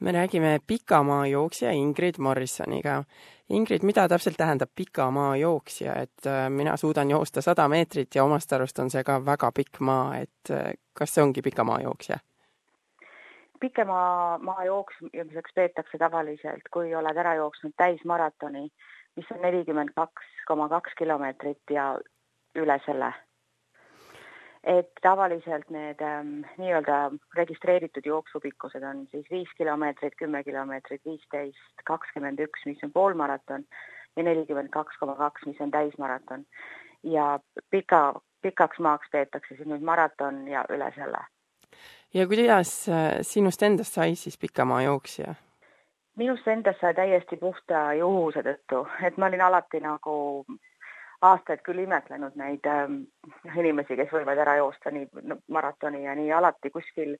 me räägime pikamaajooksja Ingrid Morrisoniga. Ingrid, mida täpselt tähendab pikamaajooksja, et äh, mina suudan joosta sada meetrit ja omast arust on see ka väga pikk maa, et äh, kas see ongi pikamaajooksja? pikema maa jooksmiseks peetakse tavaliselt, kui oled ära jooksnud täismaratoni, mis on nelikümmend kaks koma kaks kilomeetrit ja üle selle et tavaliselt need ähm, nii-öelda registreeritud jooksupikkused on siis viis kilomeetrit, kümme kilomeetrit, viisteist, kakskümmend üks, mis on poolmaraton ja nelikümmend kaks koma kaks, mis on täismaraton. ja pika, pikaks maaks peetakse siis nüüd maraton ja üle selle. ja kuidas äh, sinust endast sai siis pikamaajooksja? minust endast sai täiesti puhta juhuse tõttu, et ma olin alati nagu aastaid küll imetlenud neid äh, inimesi, kes võivad ära joosta nii no, maratoni ja nii alati kuskil.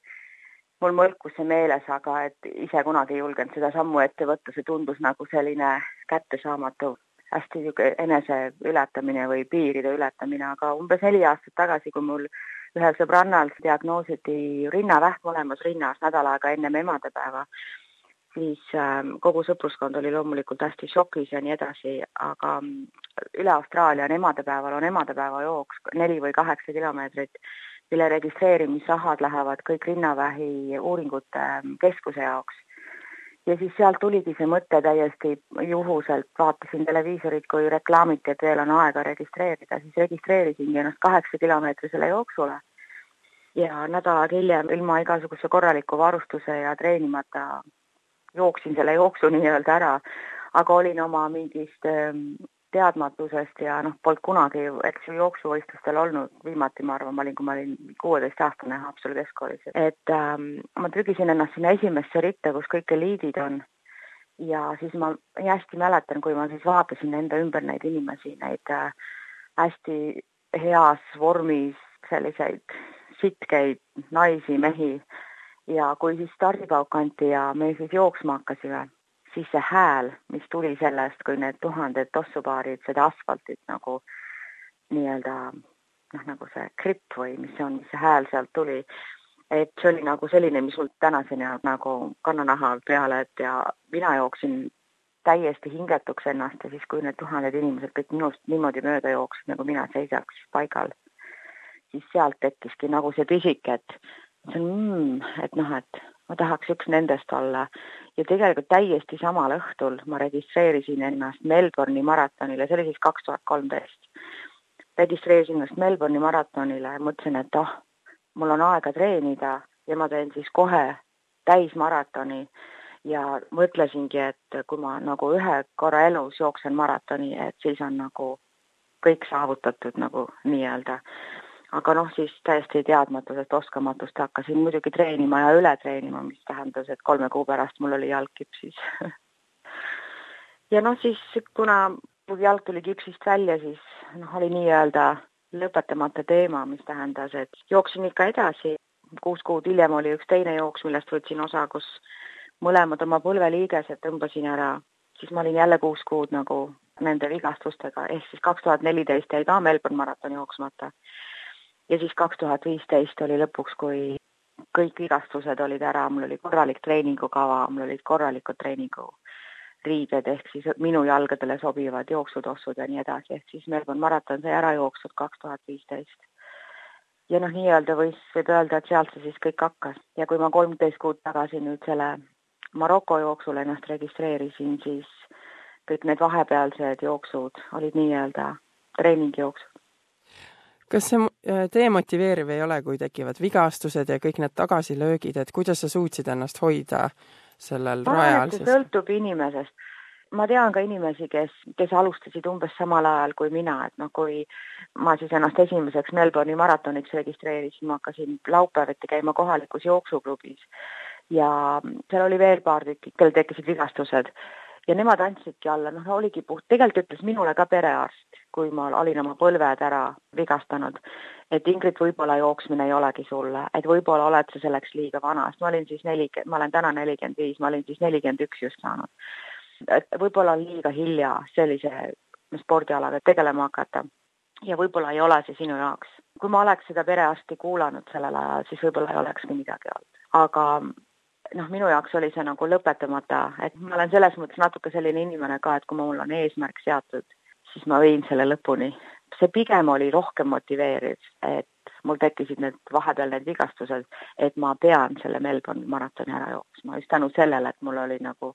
Mul mõlkus see meeles, aga et ise kunagi ei julgenud seda sammu ette võtta, see tundus nagu selline kättesaamatu, hästi niisugune eneseületamine või piiride ületamine, aga umbes neli aastat tagasi, kui mul ühel sõbrannal diagnoositi rinnavähk mõlemas rinnas nädal aega ennem emadepäeva, siis ähm, kogu sõpruskond oli loomulikult hästi šokis ja nii edasi, aga mm, üle Austraalia on emadepäeval, on emadepäeva jooks neli või kaheksa kilomeetrit, mille registreerimisrahad lähevad kõik rinnavähi uuringute ähm, keskuse jaoks. ja siis sealt tuligi see mõte täiesti juhuselt, vaatasin televiisorit, kui reklaamiti, et veel on aega registreerida, siis registreerisingi ennast kaheksa kilomeetrisele jooksule ja nädal hiljem ilma igasuguse korraliku varustuse ja treenimata jooksin selle jooksu nii-öelda ära, aga olin oma mingist ähm, teadmatusest ja noh, polnud kunagi, eks ju, jooksuvõistlustel olnud, viimati ma arvan, ma olin, kui ma olin kuueteistaastane Haapsalu keskkoolis, et ähm, ma trügisin ennast sinna esimesse ritta, kus kõik eliidid on. ja siis ma hästi mäletan, kui ma siis vaatasin enda ümber neid inimesi, neid äh, hästi heas vormis selliseid sitkeid naisi, mehi ja kui siis stardipauk anti ja me siis jooksma hakkasime, siis see hääl, mis tuli sellest, kui need tuhanded tossupaarid seda asfaltit nagu nii-öelda noh, nagu see gripp või mis see on, mis see hääl sealt tuli, et see oli nagu selline, mis mul tänaseni jääb nagu kannanaha peale, et ja mina jooksin täiesti hingetuks ennast ja siis, kui need tuhanded inimesed kõik minust niimoodi mööda jooksid, nagu mina seisaks paigal, siis sealt tekkiski nagu see pisik, et mõtlesin mmm,, et noh, et ma tahaks üks nendest olla. Ja tegelikult täiesti samal õhtul ma registreerisin ennast Melbourne'i maratonile, see oli siis kaks tuhat kolmteist. registreerisin ennast Melbourne'i maratonile mõtlesin, et oh, mul on aega treenida ja ma teen siis kohe täismaratoni. Ja mõtlesingi, et kui ma nagu ühe korra elus jooksen maratoni, et siis on nagu kõik saavutatud nagu nii-öelda aga noh, siis täiesti teadmatusest, oskamatust hakkasin muidugi treenima ja üle treenima, mis tähendas, et kolme kuu pärast mul oli jalg kipsis ja noh, siis kuna mu jalg tuli kipsist välja, siis noh, oli nii-öelda lõpetamata teema, mis tähendas, et jooksin ikka edasi. kuus kuud hiljem oli üks teine jooks, millest võtsin osa, kus mõlemad oma põlveliigesed tõmbasin ära, siis ma olin jälle kuus kuud nagu nende vigastustega, ehk siis kaks tuhat neliteist jäi ka Melbourne maraton jooksmata ja siis kaks tuhat viisteist oli lõpuks, kui kõik vigastused olid ära, mul oli korralik treeningukava, mul olid korralikud treeninguriided ehk siis minu jalgadele sobivad jooksutossud ja nii edasi, ehk siis Melbourne maraton sai ära jookstud kaks tuhat viisteist. ja noh, nii-öelda võis, võib öelda, et sealt see siis kõik hakkas. Ja kui ma kolmteist kuud tagasi nüüd selle Maroko jooksul ennast registreerisin, siis kõik need vahepealsed jooksud olid nii-öelda treeningjooksud kas see äh, demotiveeriv ei ole, kui tekivad vigastused ja kõik need tagasilöögid, et kuidas sa suutsid ennast hoida sellel ma rajal siis? sõltub inimesest. ma tean ka inimesi, kes, kes alustasid umbes samal ajal kui mina, et noh, kui ma siis ennast esimeseks Melbourne'i maratoniks registreerisin, ma hakkasin laupäeviti käima kohalikus jooksuklubis ja seal oli veel paar tükki, kellel tekkisid vigastused ja nemad andsidki alla, noh, oligi puht, tegelikult ütles minule ka perearst, kui ma olin oma põlved ära vigastanud, et Ingrid, võib-olla jooksmine ei olegi sulle, et võib-olla oled sa selleks liiga vana, sest ma olin siis nelikümmend, ma olen täna nelikümmend viis, ma olin siis nelikümmend üks just saanud. et võib-olla on liiga hilja sellise spordialaga tegelema hakata ja võib-olla ei ole see sinu jaoks. kui ma oleks seda perearsti kuulanud sellel ajal, siis võib-olla ei olekski midagi olnud, aga noh, minu jaoks oli see nagu lõpetamata, et ma olen selles mõttes natuke selline inimene ka, et kui mul on eesmärk seatud, siis ma viin selle lõpuni. see pigem oli rohkem motiveeriv, et mul tekkisid need vahepeal need vigastused, et ma pean selle Melbourne maratoni ära jooksma just tänu sellele, et mul oli nagu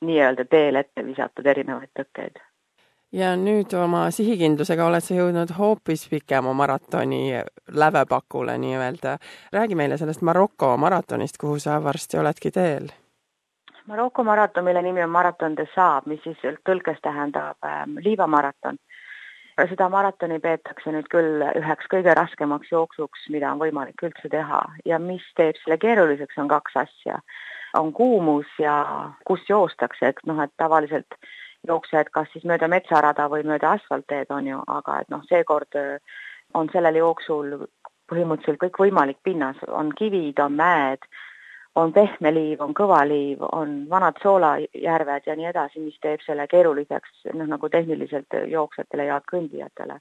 nii-öelda teel ette visatud erinevaid tõkkeid ja nüüd oma sihikindlusega oled sa jõudnud hoopis pikema maratoni lävepakule nii-öelda. räägi meile sellest Maroko maratonist, kuhu sa varsti oledki teel. Maroko maraton, mille nimi on Maraton de Saab, mis siis tõlkes tähendab ähm, liivamaraton. seda maratoni peetakse nüüd küll üheks kõige raskemaks jooksuks, mida on võimalik üldse teha ja mis teeb selle keeruliseks, on kaks asja. on kuumus ja kus joostakse, et noh, et tavaliselt jooksjad kas siis mööda metsarada või mööda asfaltteed, on ju, aga et noh, seekord äh, on sellel jooksul põhimõtteliselt kõikvõimalik pinnas, on kivid, on mäed, on pehme liiv, on kõva liiv, on vanad soolajärved ja nii edasi, mis teeb selle keeruliseks noh, nagu tehniliselt jooksjatele ja kõndijatele.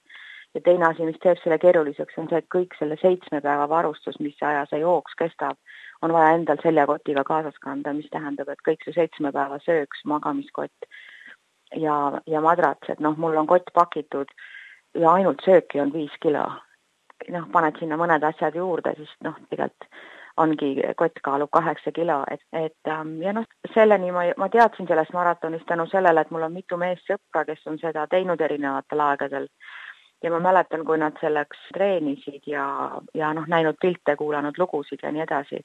ja teine asi, mis teeb selle keeruliseks, on see, et kõik selle seitsme päeva varustus, mis aja see jooks kestab, on vaja endal seljakotiga kaasas kanda, mis tähendab, et kõik see seitsme päeva sööks, magamiskott, ja, ja madrats, et noh, mul on kott pakitud ja ainult sööki on viis kilo. noh, paned sinna mõned asjad juurde, siis noh, tegelikult ongi, kott kaalub kaheksa kilo, et, et ähm, ja noh, selleni ma, ma teadsin sellest maratonist tänu sellele, et mul on mitu meessõpra, kes on seda teinud erinevatel aegadel. ja ma mäletan, kui nad selleks treenisid ja, ja noh, näinud pilte, kuulanud lugusid ja nii edasi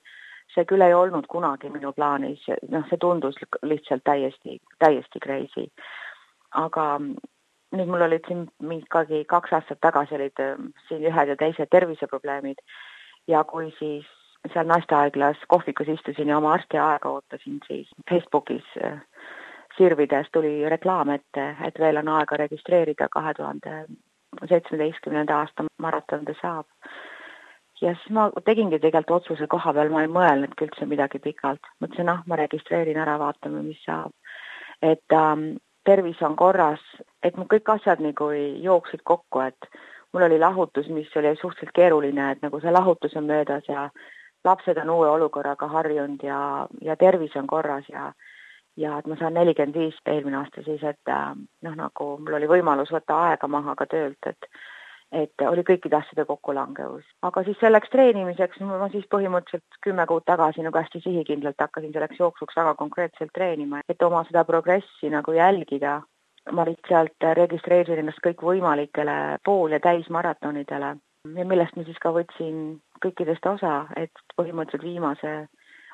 see küll ei olnud kunagi minu plaanis, noh, see tundus lihtsalt täiesti, täiesti crazy. aga nüüd mul olid siin ikkagi kaks aastat tagasi olid ähm, siin ühed ja teised terviseprobleemid ja kui siis seal naistehaiglas kohvikus istusin ja oma arstiaega ootasin, siis Facebookis äh, sirvides tuli reklaam ette, et veel on aega registreerida kahe tuhande seitsmeteistkümnenda aasta maratonide saab ja siis ma tegingi tegelikult otsuse koha peal, ma ei mõelnudki üldse midagi pikalt. mõtlesin, ah, ma registreerin ära, vaatame, mis saab. et ähm, tervis on korras, et mu kõik asjad nagu jooksid kokku, et mul oli lahutus, mis oli suhteliselt keeruline, et nagu see lahutus on möödas ja lapsed on uue olukorraga harjunud ja, ja tervis on korras ja ja et ma saan nelikümmend viis eelmine aasta siis, et äh, noh, nagu mul oli võimalus võtta aega maha ka töölt, et et oli kõikide asjade kokkulangevus. aga siis selleks treenimiseks ma siis põhimõtteliselt kümme kuud tagasi nagu hästi sihikindlalt hakkasin selleks jooksuks väga konkreetselt treenima, et oma seda progressi nagu jälgida. ma lihtsalt registreerisin ennast kõikvõimalikele pool- ja täismaratonidele ja millest ma siis ka võtsin kõikidest osa, et põhimõtteliselt viimase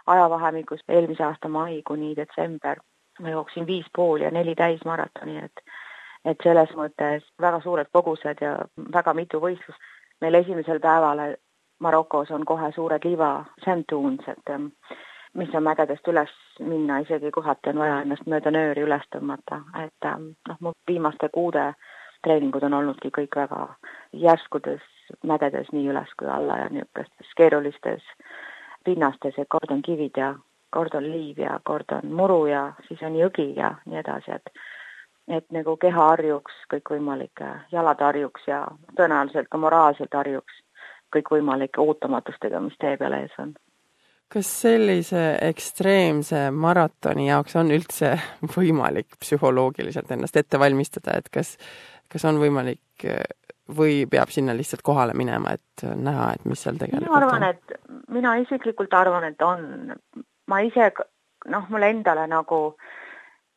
ajavahemikus eelmise aasta mai kuni detsember ma jooksin viis pool ja neli täismaratoni, et et selles mõttes väga suured kogused ja väga mitu võistlust. meil esimesel päeval Marokos on kohe suured liiva sand dunes, et ähm, mis on mägedest üles minna, isegi kohati on vaja ennast mööda nööri üles tõmmata, et ähm, noh, mu viimaste kuude treeningud on olnudki kõik väga järskudes mägedes nii üles kui alla ja niisugustes keerulistes pinnastes, et kord on kivid ja kord on liiv ja kord on muru ja siis on jõgi ja nii edasi, et et nagu keha harjuks kõikvõimalike, jalad harjuks ja tõenäoliselt ka moraalselt harjuks kõikvõimalike ootamatustega, mis tee peal ees on. kas sellise ekstreemse maratoni jaoks on üldse võimalik psühholoogiliselt ennast ette valmistada, et kas, kas on võimalik või peab sinna lihtsalt kohale minema, et näha, et mis seal tegelikult mina arvan, et mina isiklikult arvan, et on. ma ise, noh, mulle endale nagu äh,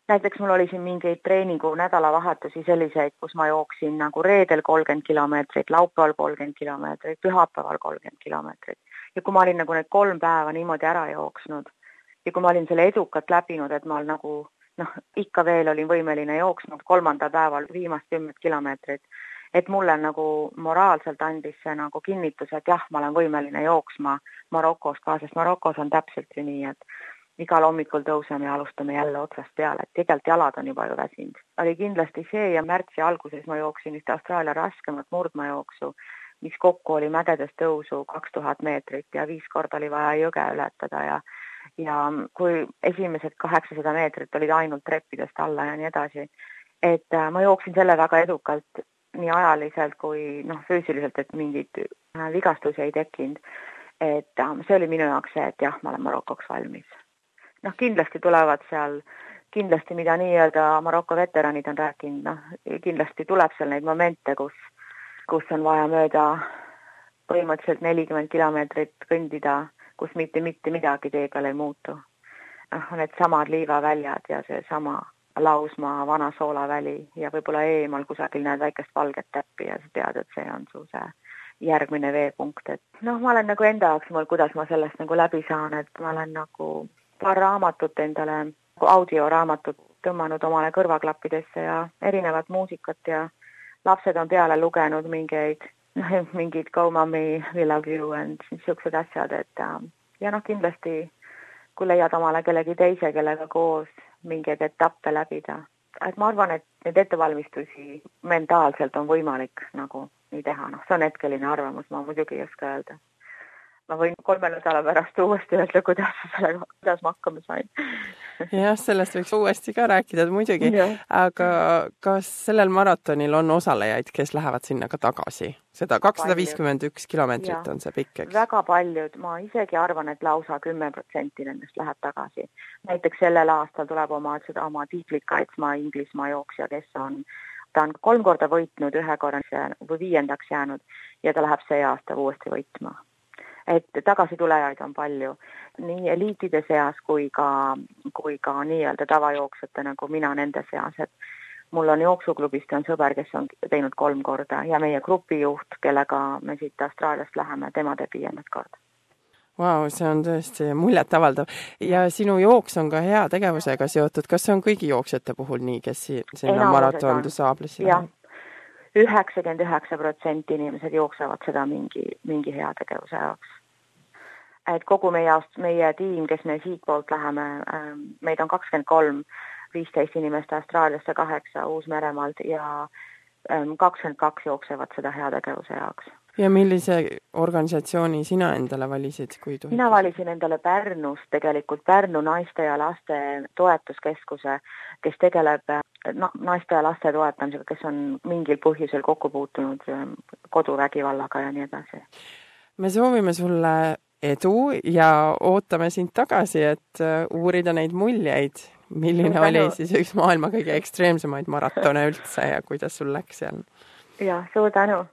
näiteks mul oli siin mingeid treeningu nädalavahetusi selliseid, kus ma jooksin nagu reedel kolmkümmend kilomeetrit, laupäeval kolmkümmend kilomeetrit, pühapäeval kolmkümmend kilomeetrit. ja kui ma olin nagu need kolm päeva niimoodi ära jooksnud ja kui ma olin selle edukalt läbinud, et ma nagu noh, ikka veel olin võimeline jooksma kolmandal päeval viimast kümmet kilomeetrit, et mulle nagu moraalselt andis see nagu kinnituse, et jah, ma olen võimeline jooksma Marokos ka, sest Marokos on täpselt ju nii, et igal hommikul tõuseme ja alustame jälle otsast peale, et tegelikult jalad on juba ju väsinud. oli kindlasti see ja märtsi alguses ma jooksin ühte Austraalia raskemat murdmaajooksu, mis kokku oli mägedes tõusu kaks tuhat meetrit ja viis korda oli vaja jõge ületada ja ja kui esimesed kaheksasada meetrit olid ainult treppidest alla ja nii edasi, et äh, ma jooksin selle väga edukalt nii ajaliselt kui noh, füüsiliselt, et mingeid äh, vigastusi ei tekkinud. et äh, see oli minu jaoks see, et jah, ma olen Marokoks valmis noh, kindlasti tulevad seal, kindlasti mida nii-öelda Maroko veteranid on rääkinud, noh, kindlasti tuleb seal neid momente, kus, kus on vaja mööda põhimõtteliselt nelikümmend kilomeetrit kõndida, kus mitte, mitte midagi tee peal ei muutu. noh, needsamad liivaväljad ja seesama Lausmaa vana soolaväli ja võib-olla eemal kusagil näed väikest valget täppi ja sa tead, et see on su see järgmine veepunkt, et noh, ma olen nagu enda jaoks mõelnud, kuidas ma sellest nagu läbi saan, et ma olen nagu paar raamatut endale, audioraamatut tõmmanud omale kõrvaklappidesse ja erinevat muusikat ja lapsed on peale lugenud mingeid, mingid Go mommy, we love you and niisugused asjad, et ja noh, kindlasti kui leiad omale kellegi teise, kellega koos mingeid etappe läbida. et ma arvan, et neid ettevalmistusi mentaalselt on võimalik nagu nii teha, noh, see on hetkeline arvamus, ma muidugi ei oska öelda. Ma võin kolme nädala pärast uuesti öelda, kuidas sellega, kuidas ma hakkama sain jah, sellest võiks uuesti ka rääkida muidugi, aga kas sellel maratonil on osalejaid, kes lähevad sinna ka tagasi? seda kakssada viiskümmend üks kilomeetrit on see pikk, eks? väga paljud, ma isegi arvan, et lausa kümme protsenti nendest läheb tagasi. näiteks sellel aastal tuleb oma, seda oma tiitlit kaitsma Inglismaa jooksja, kes on ta on kolm korda võitnud, ühe korra või viiendaks jäänud ja ta läheb see aasta uuesti võitma. Et tagasitulejaid on palju nii eliitide seas kui ka, kui ka nii-öelda tavajooksjate nagu mina nende seas, et mul on jooksuklubist on sõber, kes on teinud kolm korda ja meie grupijuht, kellega me siit Austraaliast läheme, tema teeb viiendat korda. Vau, see on tõesti muljetavaldav. Ja sinu jooks on ka heategevusega seotud, kas see on kõigi jooksjate puhul nii, kes sinna Marathon du Sable'isse lähevad? üheksakümmend üheksa protsenti inimesed jooksevad seda mingi, mingi heategevuse jaoks. Et kogu meie, meie tiim, kes me siitpoolt läheme, ähm, meid on kakskümmend kolm, viisteist inimest Austraaliasse, kaheksa Uus-Meremaalt ja ähm, kakskümmend kaks jooksevad seda heategevuse jaoks ja millise organisatsiooni sina endale valisid, kui tohib? mina valisin endale Pärnus tegelikult Pärnu naiste ja laste toetuskeskuse, kes tegeleb no, naiste ja laste toetamisega, kes on mingil põhjusel kokku puutunud ähm, koduvägivallaga ja nii edasi. me soovime sulle edu ja ootame sind tagasi, et äh, uurida neid muljeid, milline oli siis üks maailma kõige ekstreemsemaid maratone üldse ja kuidas sul läks seal? jah, suur tänu!